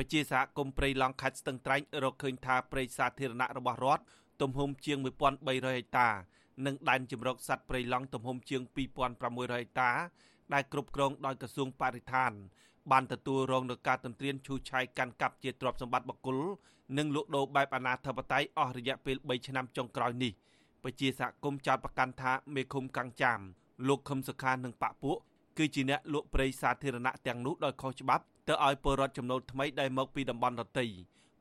ពជាសហគមន៍ព្រៃឡង់ខេត្តស្ទឹងត្រែងរកឃើញថាព្រៃសាធារណៈរបស់រដ្ឋទំហំជាង1300ហិកតានិងដែនជម្រកសត្វព្រៃឡង់ទំហំជាង2600ហិកតា ដែលគ្រប់គ្រងដោយក្រសួងបរិស្ថាន បានទទួលរងនឹងការទន្ទ្រានឈូសឆាយកាន់កាប់ជាទ្រព្យសម្បត្តិបុគ្គលនិងលក់ដូរបែបអនាធិបតេយ្យអស់រយៈពេល3ឆ្នាំចុងក្រោយនេះពជាសហគមន៍ចោតប្រកាន់ថាមេឃុំកាំងចាមលោកខឹមសុខានិងបពពួក គឺជាអ្នកលក់ព្រៃសាធារណៈទាំងនោះដោយខុសច្បាប់ទៅឲ្យពលរដ្ឋចំណូលថ្មីដែលមកពីតំបន់ដទៃ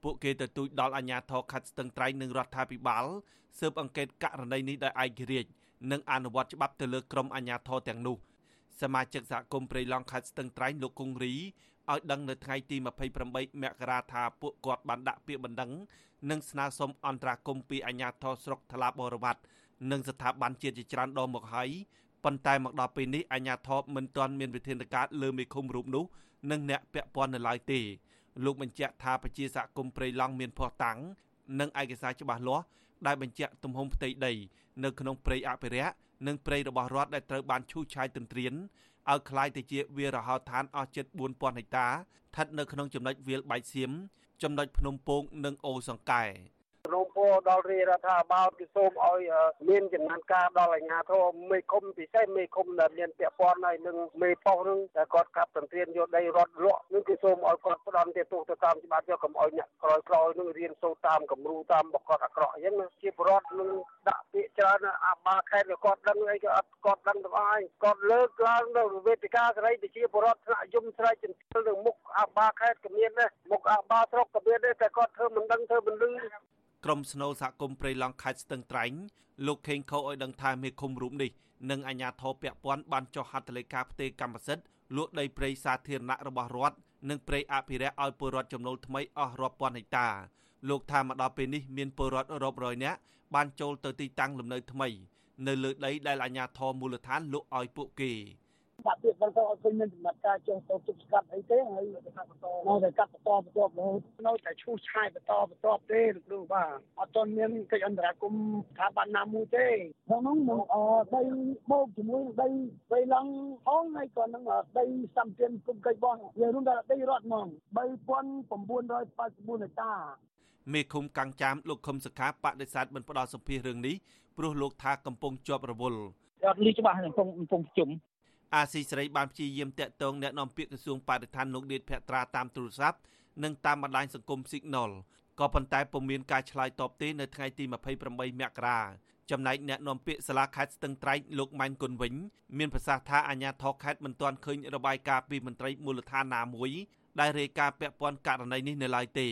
ពួកគេទៅទូចដល់អាជ្ញាធរខេត្តស្ទឹងត្រែងនិងរដ្ឋាភិបាលស៊ើបអង្កេតករណីនេះដោយឯករាជ្យនិងអនុវត្តច្បាប់ទៅលើក្រុមអាជ្ញាធរទាំងនោះសមាជិកសហគមន៍ព្រៃឡង់ខេត្តស្ទឹងត្រែងលោកគង្រីឲ្យដឹងនៅថ្ងៃទី28មករាថាពួកគាត់បានដាក់ពាក្យបណ្ដឹងនិងស្នើសុំអន្តរាគមន៍ពីអាជ្ញាធរស្រុកថ្លាបរវត្តនិងស្ថាប័នជាតិជាច្រើនដងមកហើយ ប៉ុន្តែមកដល់ពេលនេះអាជ្ញាធរមិនទាន់មានវិធានការលើមេឃុំរូបនោះនិងអ្នកពាក់ព័ន្ធនៅឡើយទេលោកបញ្ជាក់ថាប្រជាសហគមន៍ព្រៃឡង់មានភ័ស្តុតាងនិងឯកសារច្បាស់លាស់ដែលបញ្ជាក់ទំហំផ្ទៃដីនៅក្នុងព្រៃអភិរក្សនិងព្រៃរបស់រដ្ឋដែលត្រូវបានឈូសឆាយទន្ទ្រានឲ្យคล้ายទៅជាវាលរហោឋានអស់ជិត4000ហិកតាស្ថិតនៅក្នុងចំណុចវាលបែកសៀមចំណុចភ្នំពងនិងអូសង្កែ រំពោដល់រាជរដ្ឋាភិបាលគឺសូមឲ្យមានចំណាត់ការដល់អាជ្ញាធរមេឃុំពិសេសមេឃុំដែលមានពាក់ព័ន្ធហើយនឹងមេប៉ុស្តិ៍នឹងតែគាត់កាប់ទន្ទ្រានយកដីរដ្ឋលក់នឹងគឺសូមឲ្យគាត់ផ្ដំទៅទោសទៅតាមច្បាប់យកកុំឲ្យអ្នកក្រោយក្រោយនឹងរៀនសូត្រតាមគំរូតាមបកគាត់អាក្រក់អញ្ចឹងជាបរដ្ឋនឹងដាក់ពាក្យច្រើនអាបាខេត្តគាត់ដឹងអីក៏អត់គាត់ដឹងទាំងអស់ហើយគាត់លើកឡើងនៅវេទិកាសេរីប្រជាពលរដ្ឋថ្នាក់យំស្រែកចិន្ទិលនឹងមុខអាបាខេត្តក៏មានដែរមុខអាបាស្រុកក៏មានដែរតែគាត់ធ្វើមិនដឹងធ្វើមិនលឺ ក្រុមស្នូលសហគមន៍ព្រៃឡង់ខេត្តស្ទឹងត្រែងលោកខេងខោឲ្យដឹងថាមេឃុំរូបនេះនិងអាជ្ញាធរពាក់ព័ន្ធបានចុះហត្ថលេខាផ្ទេរកម្មសិទ្ធិលក់ដីព្រៃសាធារណៈរបស់រដ្ឋនិងព្រៃអភិរក្សឲ្យពលរដ្ឋចំណូលថ្មីអស់រាប់ពាន់ហិកតាលោកថាមកដល់ពេលនេះមានពលរដ្ឋរាប់រយនាក់បានចូលទៅទីតាំងលំនៅថ្មី នៅលើដីដែលអាជ្ញាធរមូលដ្ឋានលក់ឲ្យពួកគេ ដាក់ពាក្យបន្តឲ្យឃើញមានចំណាត់ការចុះទៅជិបស្កាត់អីទេហើយនៅតែកាត់បន្តនៅតែកាត់បន្តបន្តរហូតនៅតែឈូសឆាយបន្តបន្តទេលោកគ្រូបាទអត់ទាន់មានកិច្ចអន្តរាគមន៍ស្ថាប័នណាមួយទេក្នុងនោះនឹងអដីបូកជាមួយនឹងដីវៃឡង់ផងហើយក៏នឹងដីសម្ពាធគុំកិច្ចបងយើងរួមដល់ដីរដ្ឋហ្មង3989ហិកតាមេឃុំកាំងចាមលោកខឹមសុខាបដិសេធមិនផ្ដល់សម្ភាររឿងនេះព្រោះលោកថាកំពុងជាប់រវល់អត់លីច្បាស់កំពុងកំពុងជុំ អាស៊ីសេរីបានព្យាយាមតាក់ទងអ្នកនាំពាក្យក្រសួងបរិស្ថានលោកឌៀតភក្ត្រាតាមទូរស័ព្ទនិងតាមបណ្ដាញសង្គម Signal ក៏ប៉ុន្តែពុំមានការឆ្លើយតបទេនៅថ្ងៃទី28មករាចំណែកអ្នកនាំពាក្យសាលាខេត្តស្ទឹងត្រែងលោកម៉ាញ់គុណវិញមានប្រសាសន៍ថាអាជ្ញាធរខេត្តមិនទាន់ឃើញរបាយការណ៍ពីមន្ត្រីមូលដ្ឋានណាមួយដែលរាយការណ៍ពាក់ព័ន្ធករណីនេះនៅឡើយទេ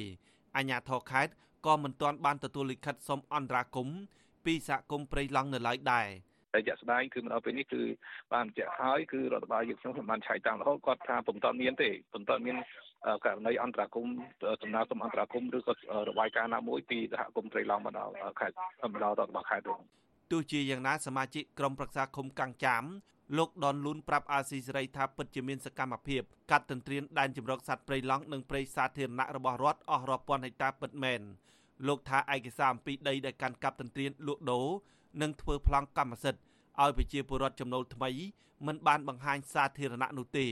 អាជ្ញាធរខេត្តក៏មិនទាន់បានទទួលលិខិតសុំអន្តរាគមន៍ពីសហគមន៍ព្រៃឡង់នៅឡើយដែរ តែជាក់ស្ដែងគឺមកដល់ពេលនេះគឺបានបញ្ជាក់ហើយគឺរដ្ឋបាលយើងខ្ញុំបានឆៃតាំងរហូតគាត់ថាពុំតាន់មានទេពុំតាន់មានករណីអន្តរាគមដំណើរសំអន្តរាគមឬក៏របាយការណ៍ណាមួយពីសហគមន៍ព្រៃឡង់មកដល់ខេត្តមកដល់របស់ខេត្តនោះទោះជាយ៉ាងណាសមាជិកក្រុមប្រឹក្សាឃុំកាំងចាមលោកដនលូនប្រាប់អាស៊ីសេរីថាពិតជាមានសកម្មភាពកាត់ទន្ទ្រានដែនជម្រកសត្វព្រៃឡង់និងព្រៃសាធារណៈរបស់រដ្ឋអស់រាប់ពាន់ហិកតាពិតមែនលោកថាឯកសារអំពីដីដែលកាន់កាប់ទន្ទ្រានលក់ដូរនិងធ្វើប្លង់កម្មសិទ្ធិ ឲ្យប្រជាពលរដ្ឋចំណូលថ្មីមិនបានបង្ហាញសាធារណៈនោះទេ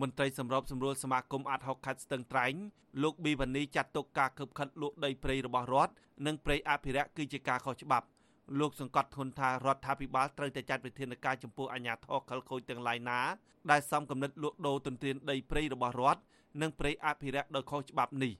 មន្ត្រីសម្របសម្រួលសមាគមអាត់ហុកខេត្តស្ទឹងត្រែងលោកប៊ីវ៉ានីចាត់ទុកការខឹបខិតលក់ដីព្រៃរបស់រដ្ឋនិងព្រៃអភិរក្សគឺជាការខុសច្បាប់លោកសង្កត់ធ្ងន់ថារដ្ឋាភិបាលត្រូវតែចាត់វិធានការចំពោះអាជ្ញាធរខលខូចទាំងឡាយណាដែលសំគំនិតលក់ដូរទន្ទ្រានដីព្រៃរបស់រដ្ឋនិងព្រៃអភិរក្សដោយខុសច្បាប់នេះ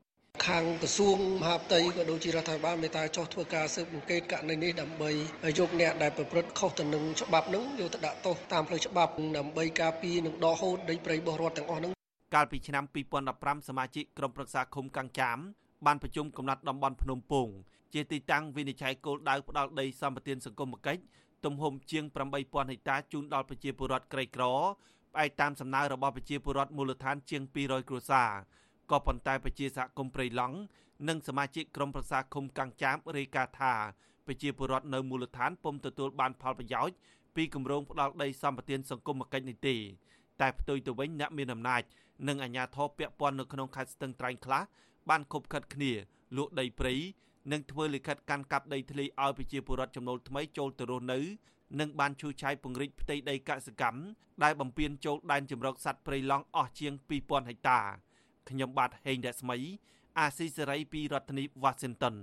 ខាងក្រសួងមហាផ្ទៃក៏ដូចជារដ្ឋាភិបាលមេត្តាចោះធ្វើការស៊ើបអង្កេតករណីនេះដើម្បីយកអ្នកដែលប្រព្រឹត្តខុសទៅនឹងច្បាប់នឹងយកទៅដាក់ទោសតាមផ្លូវច្បាប់ដើម្បីការពារនិងដកហូតដីព្រៃរបស់រដ្ឋទាំងអស់នឹងកាលពីឆ្នាំ2015សមាជិកក្រុមប្រឹក្សាឃុំកាំងចាមបានប្រជុំកំណត់តំបន់ភ្នំពងជាទីតាំងវិនិច្ឆ័យគោលដៅផ្ដាល់ដីសម្បត្តិសង្គមគិច្ចទំហំជាង8000ហិកតាជូនដល់ប្រជាពលរដ្ឋក្រីក្រផ្អែកតាមសំណើរបស់ប្រជាពលរដ្ឋមូលដ្ឋានជាង200គ្រួសារ ក៏ប៉ុន្តែប្រជាសហគមន៍ព្រៃឡង់និងសមាជិកក្រុមប្រឹក្សាឃុំកាំងចាមរាយការណ៍ថាប្រជាពលរដ្ឋនៅមូលដ្ឋានពុំទទួលបានផលប្រយោជន៍ពីគម្រោងផ្ដាល់ដីសម្បត្តិសង្គមគិច្ចនេះទេតែផ្ទុយទៅវិញអ្នកមានអំណាចនិងអាជ្ញាធរពាក់ព័ន្ធនៅក្នុងខេត្តស្ទឹងត្រែងខ្លះបានខົບខិតគ្នាលក់ដីព្រៃនិងធ្វើលិខិតកាន់កាប់ដីធ្លីឲ្យប្រជាពលរដ្ឋចំណូលថ្មីចូលទៅរស់នៅនិងបានឈូសឆាយពង្រីកផ្ទៃដីកសិកម្មដែលបំពេញចូលដែនជម្រកសត្វព្រៃឡង់អស់ជាង2000ហិកតា ខ្ញុំបាទហេងរស្មី អាស៊ីសេរីពីរដ្ឋធានី Washington